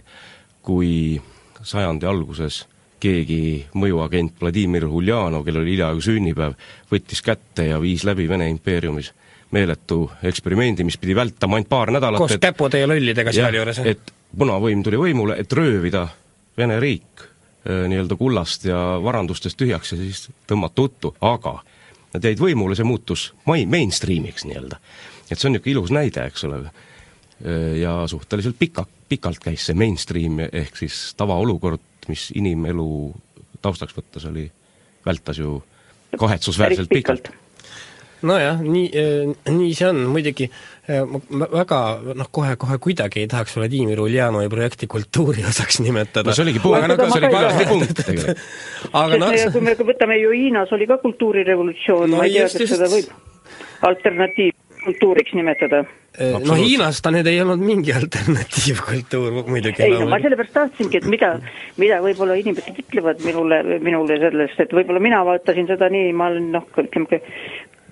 kui sajandi alguses keegi mõjuagent Vladimir Uljanov, kellel oli hiljaaegu sünnipäev, võttis kätte ja viis läbi Vene impeeriumis meeletu eksperimendi, mis pidi vältama ainult paar nädalat koos käpude ja lollidega sealjuures. et punavõim tuli võimule, et röövida Vene riik äh, nii-öelda kullast ja varandustest tühjaks ja siis tõmmata uttu, aga nad jäid võimule, see muutus mai-, mainstreamiks nii-öelda. et see on niisugune ilus näide, eks ole, äh, ja suhteliselt pika, pikalt käis see mainstream ehk siis tavaolukord, mis inimelu taustaks võttes oli, vältas ju kahetsusväärselt pikalt, nojah, nii, nii see on, muidugi ma väga noh, kohe-kohe kuidagi ei tahaks Vladimir Uljanovi projekti kultuuri osaks nimetada. no see oligi punkt, no, see oli parajasti punkt tegelikult. aga noh see... kui me võtame ju Hiinas oli ka kultuurirevolutsioon. No,, ma ei tea, kas seda võib alternatiivkultuuriks nimetada no Hiinas ta nüüd ei olnud mingi alternatiivkultuur muidugi. ei no ma sellepärast tahtsingi, et mida, mida võib-olla inimesed ütlevad minule, minule sellest, et võib-olla mina vaatasin seda nii, ma olen noh, ütleme,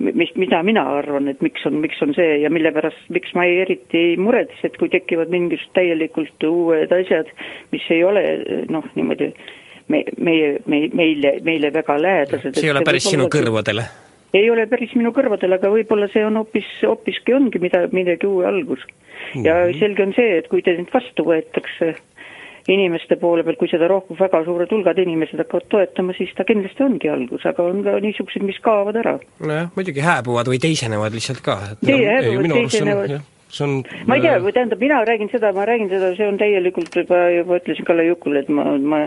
mis, mida mina arvan, et miks on, miks on see ja mille pärast, miks ma ei eriti ei muretse, et kui tekivad mingisugused täielikult uued asjad, mis ei ole noh, niimoodi me, meie, meie, meile, meile väga lähedased. see ei ole päris sinu kõrvadele ei ole päris minu kõrvadel, aga võib-olla see on hoopis, hoopiski ongi mida, millegi uue algus. ja mm -hmm. selge on see, et kui te nüüd vastu võetakse inimeste poole peal, kui seda rohkem, väga suured hulgad inimesed hakkavad toetama, siis ta kindlasti ongi algus, aga on ka niisuguseid, mis kaovad ära. nojah, muidugi hääbuvad või teisenevad lihtsalt ka. hääbuvad, teisenevad see on ma ei tea, tähendab, mina räägin seda, ma räägin seda, see on täielikult juba, juba ütlesin Kalle Jukule, et ma, ma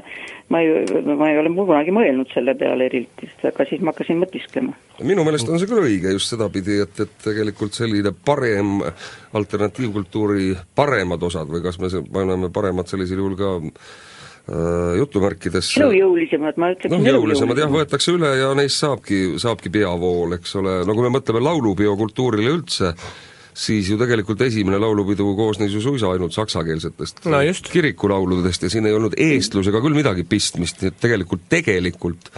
ma ei, ma ei ole kunagi mõelnud selle peale eriti, aga siis ma hakkasin mõtisklema. minu meelest on see küll õige just sedapidi, et, et tegelikult selline parem alternatiivkultuuri paremad osad või kas me paneme paremad sellisel juhul ka äh, jutumärkidesse elujõulisemad, ma ütleks noh, jõulisemad jah, võetakse üle ja neist saabki, saabki peavool, eks ole, no kui me mõtleme laulupeo kultuurile üldse, siis ju tegelikult esimene laulupidu koosnes ju suisa ainult saksakeelsetest no kirikulauludest ja siin ei olnud eestlusega küll midagi pistmist, nii et tegelikult, tegelikult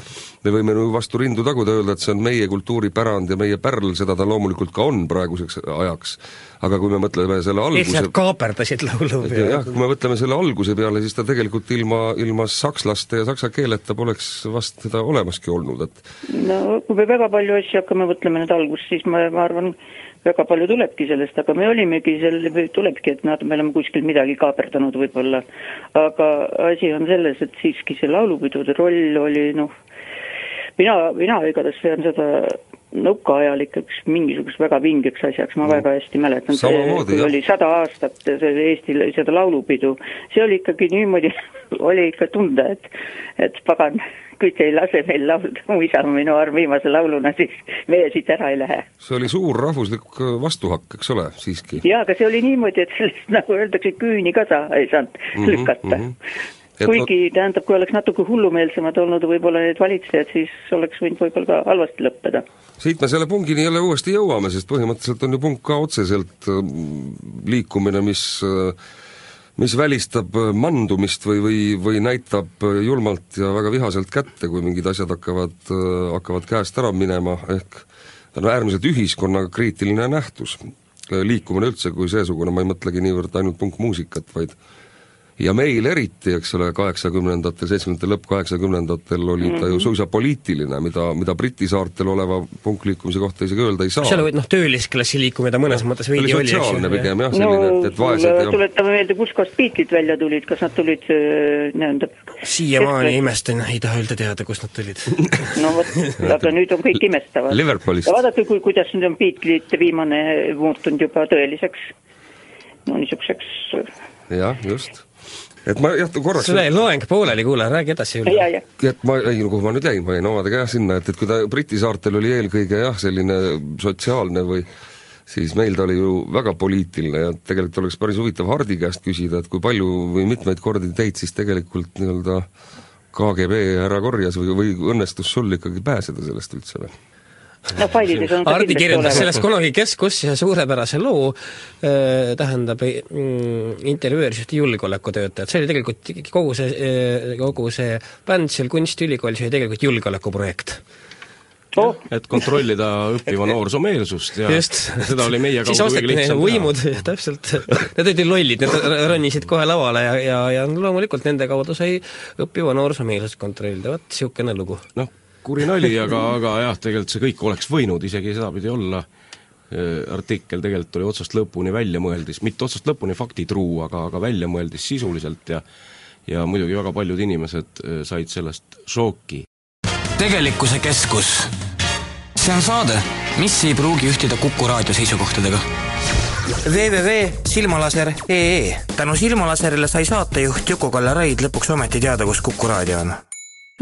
me võime ju vastu rindu taguda, öelda, et see on meie kultuuripärand ja meie pärl, seda ta loomulikult ka on praeguseks ajaks. aga kui me mõtleme selle alguse lihtsalt kaaperdasid laulupeo. jah, kui me mõtleme selle alguse peale, siis ta tegelikult ilma, ilma sakslaste ja saksa keeleta poleks vast seda olemaski olnud, et no kui me väga palju asju hakkame mõtlema nüüd algust, siis ma, ma arvan, väga palju tulebki sellest, aga me olimegi seal, tulebki, et nad, me oleme kuskil midagi kaaperdanud võib-olla. aga asi on selles, et siiski see laulupidude roll oli noh, mina, mina igatahes pean seda nõukaajal ikkagi mingisuguseks väga vingeks asjaks, ma no. väga hästi mäletan, see, kui jah. oli sada aastat see Eestil seda laulupidu, see oli ikkagi niimoodi, oli ikka tunda, et, et pagan, kui te ei lase meil laulda Mu isa on minu arm viimase lauluna, siis meie siit ära ei lähe. see oli suur rahvuslik äh, vastuhakk, eks ole, siiski? jaa, aga see oli niimoodi, et sellest, nagu öeldakse, küüni ka sa ei saanud mm -hmm, lükata mm. -hmm Et kuigi no... tähendab, kui oleks natuke hullumeelsemad olnud võib-olla need valitsejad, siis oleks võinud võib-olla ka halvasti lõppeda. siit me selle pungini jälle uuesti jõuame, sest põhimõtteliselt on ju punk ka otseselt äh, liikumine, mis äh, mis välistab äh, mandumist või, või, või näitab äh, julmalt ja väga vihaselt kätte, kui mingid asjad hakkavad, äh, hakkavad käest ära minema, ehk ta on äärmiselt ühiskonnakriitiline nähtus. liikumine üldse kui seesugune, ma ei mõtlegi niivõrd ainult punkmuusikat, vaid ja meil eriti, eks ole, kaheksakümnendatel, seitsmekümnendate lõpp kaheksakümnendatel oli ta ju mhm. suisa poliitiline, mida, mida Briti saartel oleva punkliikumise kohta isegi öelda ei saa. seal oli noh, töölisklassi liikumine mõnes mõttes veidi oli, eks ju. pigem jah, selline no,, et, et vaesed ja tuletame meelde, kuskohast Beatlesid välja tulid, kas nad tulid nii-öelda siiamaani imestan, ei taha öelda teada, kust nad tulid no vot, aga nüüd on kõik imestavad. ja vaadake, kui, kuidas nüüd on Beatlesite viimane muutunud juba tõeliseks, no niisuguseks jah, just et ma jah, korraks sul jäi loeng pooleli, kuule, räägi edasi, Ülle. et ma, ei no kuhu ma nüüd jäin, ma jäin omadega jah sinna, et, et kui ta Briti saartel oli eelkõige jah, selline sotsiaalne või siis meil ta oli ju väga poliitiline ja tegelikult oleks päris huvitav Hardi käest küsida, et kui palju või mitmeid kordi teid siis tegelikult nii-öelda KGB ära korjas või, või õnnestus sul ikkagi pääseda sellest üldse või? No failides on Hardi kirjutas sellest kunagi Kes kus ühe suurepärase loo äh,, tähendab mm, intervjueeris ühte julgeolekutöötajat, see oli tegelikult kogu see, kogu see bänd seal kunstiülikoolis oli tegelikult julgeolekuprojekt oh, et kontrollida õppiva noorsoo meelsust ja just. seda oli meie kaudu kõige lihtsam võimud, täpselt. Need olid lollid, need ronisid kohe lavale ja, ja, ja loomulikult nende kaudu sai õppiva noorsoomeelsust kontrollida, vot niisugune lugu. noh, kuri nali, aga, aga jah, tegelikult see kõik oleks võinud isegi sedapidi olla, artikkel tegelikult oli otsast lõpuni väljamõeldis, mitte otsast lõpuni faktitruu, aga, aga väljamõeldis sisuliselt ja ja muidugi väga paljud inimesed eh, said sellest šoki. tegelikkuse keskus. see on saade, mis ei pruugi ühtida Kuku raadio seisukohtadega. www.silmalaser.ee tänu Silmalaserile sai saatejuht Juku-Kalle Raid lõpuks ometi teada, kus Kuku raadio on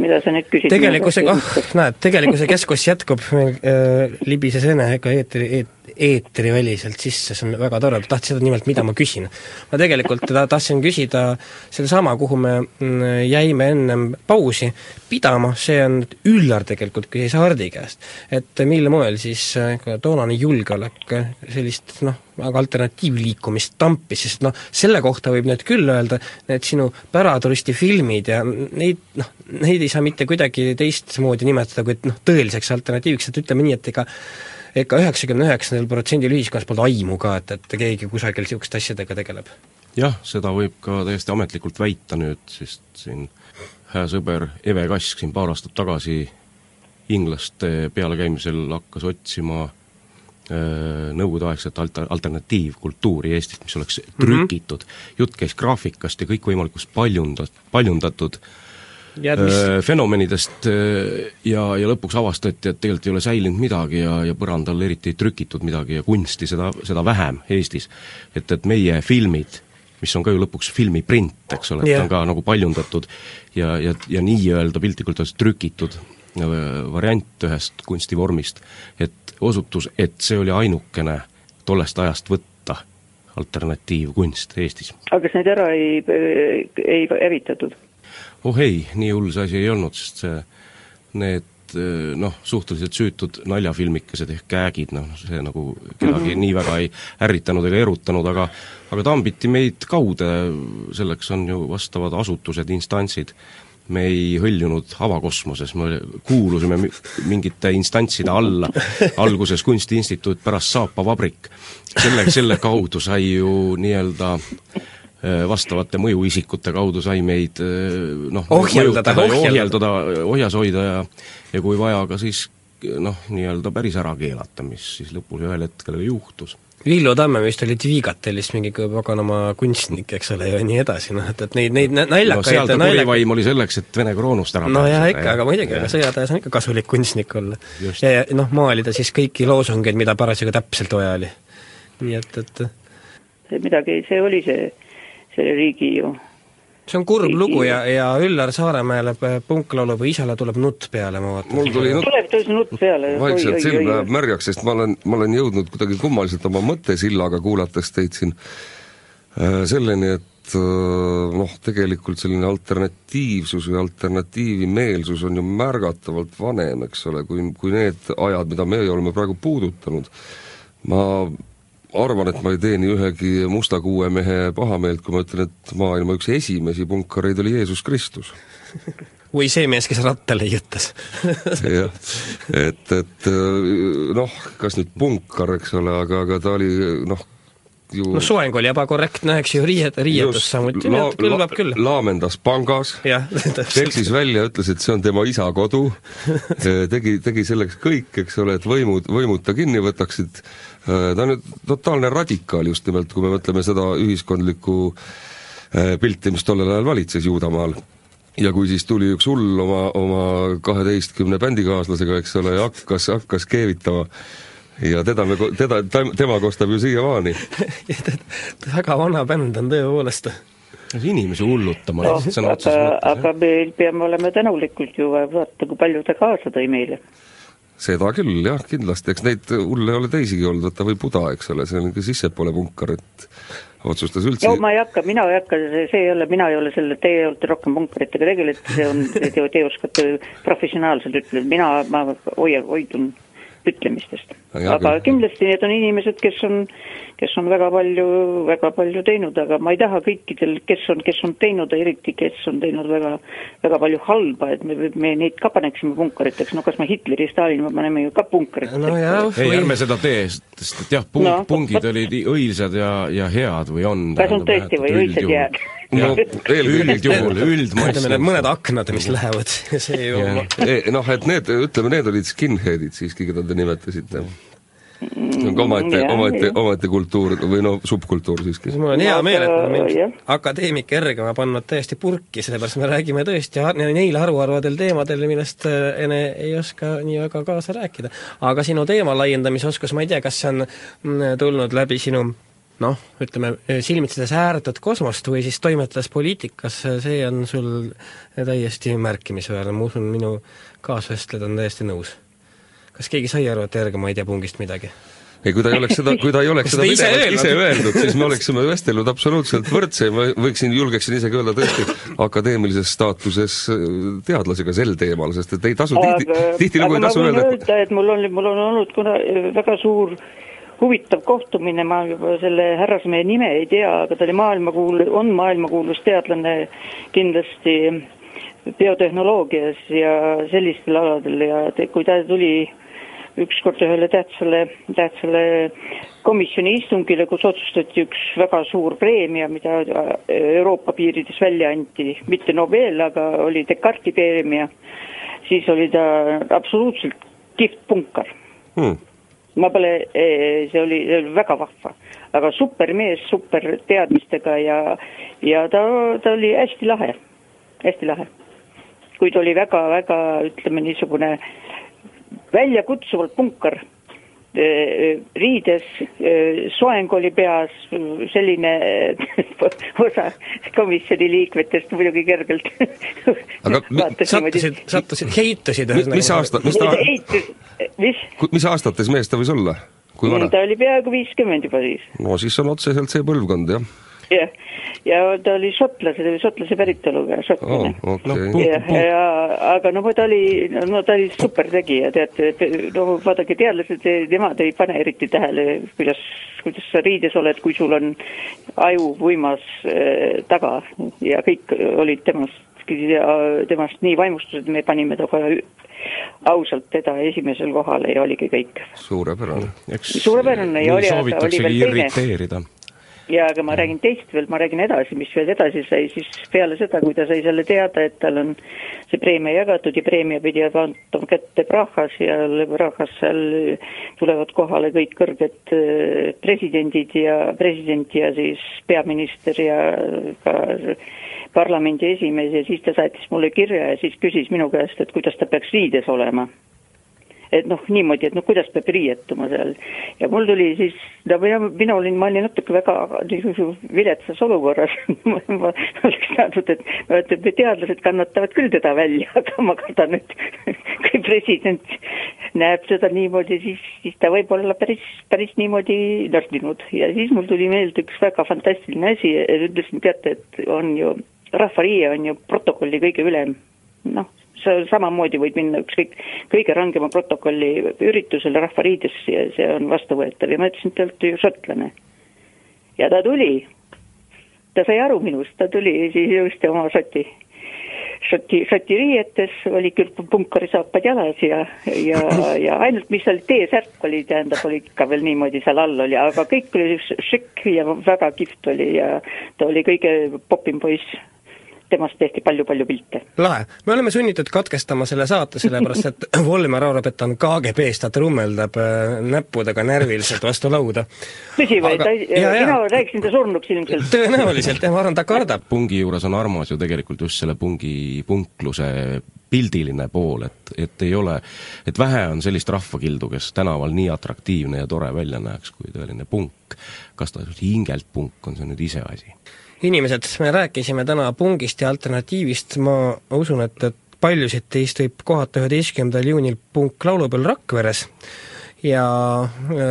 mida sa nüüd küsid? tegelikkuse, oh, näed, tegelikkuse keskus jätkub meil äh,, libises Ene ka eetri eet,, eetriväliselt sisse, see on väga tore, ta tahtis seda nimelt, mida ma küsin. ma tegelikult ta, tahtsin küsida sedasama, kuhu me mm, jäime ennem pausi pidama, see on Üllar tegelikult küsis Hardi käest. et mil moel siis äh, toonane julgeolek sellist noh, aga alternatiivliikumist tampis, sest noh, selle kohta võib nüüd küll öelda, need sinu päraturisti filmid ja neid noh, neid ei saa mitte kuidagi teistmoodi nimetada kui noh, tõeliseks alternatiiviks, et ütleme nii, et ega ega üheksakümne üheksandal protsendil ühiskonnast polnud aimu ka, et, et keegi kusagil niisuguste asjadega tegeleb. jah, seda võib ka täiesti ametlikult väita nüüd, sest siin hea sõber Eve Kask siin paar aastat tagasi inglaste pealekäimisel hakkas otsima äh, nõukogudeaegset alter-, alternatiivkultuuri Eestis, mis oleks trükitud mm, -hmm. jutt käis graafikast ja kõikvõimalikust paljundat-, paljundatud ja mis Öö, fenomenidest öö, ja, ja lõpuks avastati, et tegelikult ei ole säilinud midagi ja, ja põrandal eriti ei trükitud midagi ja kunsti seda, seda vähem Eestis. et, et meie filmid, mis on ka ju lõpuks filmiprint, eks ole, et Jah. ta on ka nagu paljundatud ja, ja, ja nii-öelda piltlikult öeldes trükitud variant ühest kunstivormist, et osutus, et see oli ainukene tollest ajast võtta alternatiivkunst Eestis. aga kas neid ära ei, ei hävitatud? oh ei, nii hull see asi ei olnud, sest see, need eh, noh, suhteliselt süütud naljafilmikesed ehk gägid, noh, see nagu kedagi mm -hmm. nii väga ei ärritanud ega erutanud, aga aga tambiti meid kaude, selleks on ju vastavad asutused, instantsid, me ei hõljunud avakosmoses, me kuulusime mi- mingite instantside alla, alguses Kunstiinstituut, pärast Saapavabrik. selle, selle kaudu sai ju nii-öelda eh, vastavate mõjuisikute kaudu sai meid eh, noh, Ohjeldada, ohjeldada. ohjas hoida ja ja kui vaja, ka siis noh, nii-öelda päris ära keelata, mis siis lõpus ühel hetkel juhtus. Villu Tamme vist oli Dvigatelis mingi paganama kunstnik, eks ole, ja nii edasi, noh et, et neid, neid nä- no naljakaid seal ta naljakaid turivaim oli selleks, et Vene kroonust ära no jaa, pääseda, ikka, aga muidugi, aga sõjatajas on ikka kasulik kunstnik olla. Ja, ja noh, maalida siis kõiki loosungeid, mida parasjagu täpselt vaja oli. nii et, et see midagi, see oli see, selle riigi ju see on kurb lugu ja, ja Üllar Saaremäele p- punklaulu või isale tuleb nutt peale, ma vaatan. mul tuli nutt tuleb tõesti nutt peale. vaikselt silm läheb märjaks, sest ma olen, ma olen jõudnud kuidagi kummaliselt oma mõttesillaga, kuulates teid siin äh, selleni, et äh, noh, tegelikult selline alternatiivsus või alternatiivimeelsus on ju märgatavalt vanem, eks ole, kui, kui need ajad, mida meie oleme praegu puudutanud. ma arvan, et ma ei teeni ühegi musta kuue mehe pahameelt, kui ma ütlen, et maailma üks esimesi punkareid oli Jeesus Kristus. Või see mees, kes rattale jõttas jah, et, et noh, kas nüüd punkar, eks ole, aga, aga ta oli noh, ju no soeng oli ebakorrektne, eks ju, riiet-, riietus samuti, et kõlbab küll. laamendas pangas, peksis välja, ütles, et see on tema isa kodu, tegi, tegi selleks kõik, eks ole, et võimud, võimud ta kinni võtaksid, ta on nüüd totaalne radikaal just nimelt, kui me mõtleme seda ühiskondlikku eh, pilti, mis tollel ajal valitses Juudamaal. Ja kui siis tuli üks hull oma, oma kaheteistkümne bändikaaslasega, eks ole, ja hakkas, hakkas keevitama ja teda me, teda, tema kostab ju siiamaani. väga vana bänd on tõepoolest. inimesi hullutama lihtsalt sõna aga, otseses mõttes, aga me peame olema tänulikud ju, vaata kui palju ta kaasa tõi meile. seda küll jah, kindlasti, eks neid hulle ole teisigi olnud, vaata või Buda, eks ole, see on ikka sissepoole punkar, et otsustas üldse no ma ei hakka, mina ei hakka, see, see ei ole, mina ei ole selle, teie olete rohkem punkaritega tegelenud, see on, te, te oskate professionaalselt ütelda, mina, ma hoian, hoidun ütlemistest. Aga küll. kindlasti need on inimesed, kes on, kes on väga palju, väga palju teinud, aga ma ei taha kõikidel, kes on, kes on teinud, eriti kes on teinud väga, väga palju halba, et me, me neid ka paneksime punkariteks, no kas me Hitleri, Stalini me paneme ju ka punkariteks. no ei, ärme seda tee, sest et jah, pung- No, no,, pungid olid õilsad ja, ja head või on. kas on tõesti või õilsad jääd? no eelkõige üldjuhul, üldmass. ütleme need mõned aknad, mis lähevad, see ju Jah. E- noh, et need, ütleme, need olid skinhead'id siiski, keda te nimetasite. See on ka omaette, jah, omaette, omaette kultuur või no subkultuur siiski. mul on hea meel, et me mind akadeemik Ergama pannud täiesti purki, sellepärast me räägime tõesti neil haruharvadel teemadel, millest äh, Ene ei oska nii väga kaasa rääkida. aga sinu teema laiendamisoskus, ma ei tea, kas see on mm, tulnud läbi sinu noh, ütleme, silmitsedes ääretut kosmost või siis toimetades poliitikas, see on sul täiesti märkimisväärne, ma usun, minu kaasvestlejad on täiesti nõus. Kas keegi sai aru, et Ergama ei tea pungist midagi? ei, kui ta ei oleks seda, kui ta ei oleks seda ise pidevalt ise öelnud? siis me oleksime vestelnud absoluutselt võrdse, ma võiksin, julgeksin isegi öelda tõesti akadeemilises staatuses äh, teadlasega sel teemal, sest et ei tasu tihti, tihtilugu ei tasu ma öelda, öelda, et mul on, mul on olnud kuna väga suur huvitav kohtumine, ma juba selle härrasmehe nime ei tea, aga ta oli maailmakuul-, on maailmakuulus teadlane kindlasti biotehnoloogias ja sellistel aladel ja te, kui ta tuli ükskord ühele tähtsale, tähtsale komisjoni istungile, kus otsustati üks väga suur preemia, mida Euroopa piirides välja anti, mitte Nobel, aga oli Descartesi preemia, siis oli ta absoluutselt kihvt punkar hmm, ma pole, see oli, see oli väga vahva, aga supermees, super teadmistega ja, ja ta, ta oli hästi lahe, hästi lahe. kuid oli väga-väga, ütleme niisugune väljakutsuvalt punkar, riides, soeng oli peas, selline osa komisjoni liikmetest muidugi kergelt Aga sattusid, sattusid, heitusid mis, mis aasta, mis ta, eitus, mis? mis aastates mees ta võis olla? ta oli peaaegu viiskümmend juba siis no siis on otseselt see põlvkond, jah. jah, ja ta oli šotlase, šotlase päritoluga, šotlane oh,, okay. jah, ja aga no ta oli, no ta oli supertegija, teate, no vaadake, teadlased, nemad ei pane eriti tähele, kuidas, kuidas sa riides oled, kui sul on aju võimas äh, taga ja kõik olid temast ja temast nii vaimustuses, et me panime ta kohe ausalt teda esimesel kohale ja oligi kõik. suurepärane. Suurepärane ja oli, aga oli veel teine. Ja aga ma räägin teist veel, ma räägin edasi, mis veel edasi sai, siis peale seda, kui ta sai selle teada, et tal on see preemia jagatud ja preemia pidi andma kätte Prahas ja Prahas seal tulevad kohale kõik kõrged eh, presidendid ja president ja siis peaminister ja ka parlamendi esimees ja siis ta saatis mulle kirja ja siis küsis minu käest, et kuidas ta peaks riides olema et noh, niimoodi, et noh, kuidas peab riietuma seal. Ja mul tuli siis, no mina, mina olin, ma olin natuke väga niisuguses viletsas olukorras. Ma ma oleks teadnud, et, et teadlased kannatavad küll teda välja, aga ma kardan, et kui president näeb seda niimoodi, siis, siis ta võib olla päris, päris niimoodi nördinud ja siis mul tuli meelde üks väga fantastiline asi, ütlesin, teate, et on ju, rahvariie on ju protokolli kõige ülem, noh samamoodi võib minna ükskõik kõige rangema protokolli üritusele Rahvariides ja see on vastuvõetav. Ja ma ütlesin, et te olete ju šotlane. ja ta tuli, ta sai aru minust, ta tuli siis ilusti oma šoti, šoti, šoti riietes, oli küll punkarisaapad jalas ja, ja, ja ainult mis seal T-särk oli, tähendab, oli ikka veel niimoodi seal all oli, aga kõik oli šikk ja väga kihvt oli ja ta oli kõige popim poiss temast tehti palju-palju pilte. lahe, me oleme sunnitud katkestama selle saate, sellepärast et Volmer arvab, et ta on KGB-s, ta trummeldab äh, näppudega närviliselt vastu lauda. tõsi või, Aga- ta, mina rääkisin ta surnuks ilmselt. tõenäoliselt jah, ma arvan, ta kardab. pungi juures on armas ju tegelikult just selle pungi punkluse pildiline pool, et, et ei ole, et vähe on sellist rahvakildu, kes tänaval nii atraktiivne ja tore välja näeks kui tõeline punk. kas ta hingelt punk on, see on nüüd iseasi. Inimesed, me rääkisime täna pungist ja alternatiivist, ma usun, et, et paljusid teist võib kohata üheteistkümnendal juunil punklaulupeol Rakveres ja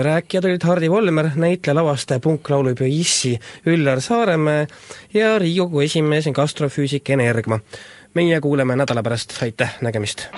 rääkijad olid Hardi Volmer, näitleja, lavastaja, punklaulupeo issi Üllar Saaremäe ja Riigikogu esimees ning astrofüüsik Ene Ergma. meie kuuleme nädala pärast, aitäh, nägemist!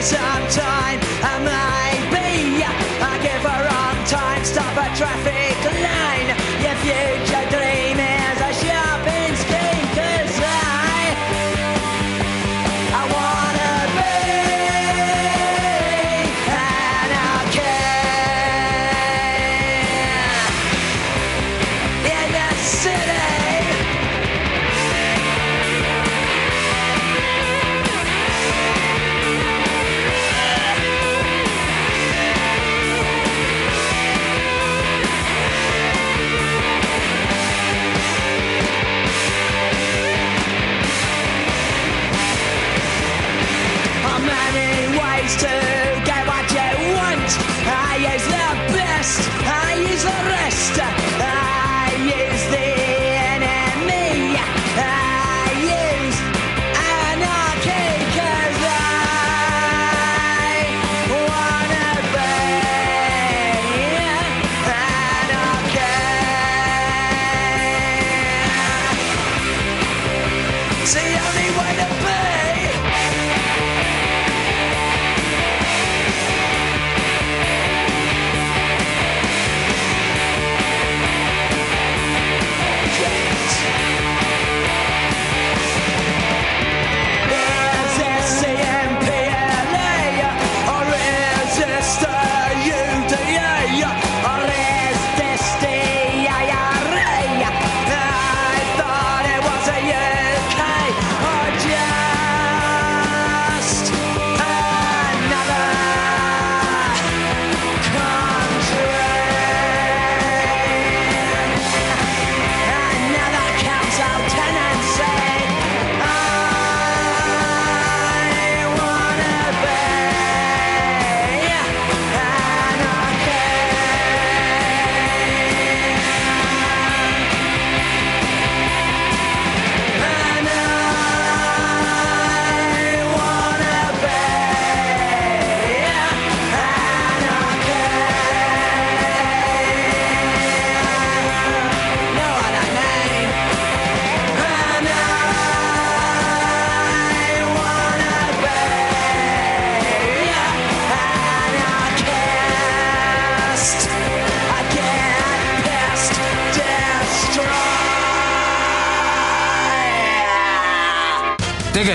is on time, and maybe I give her on time, stop her traffic.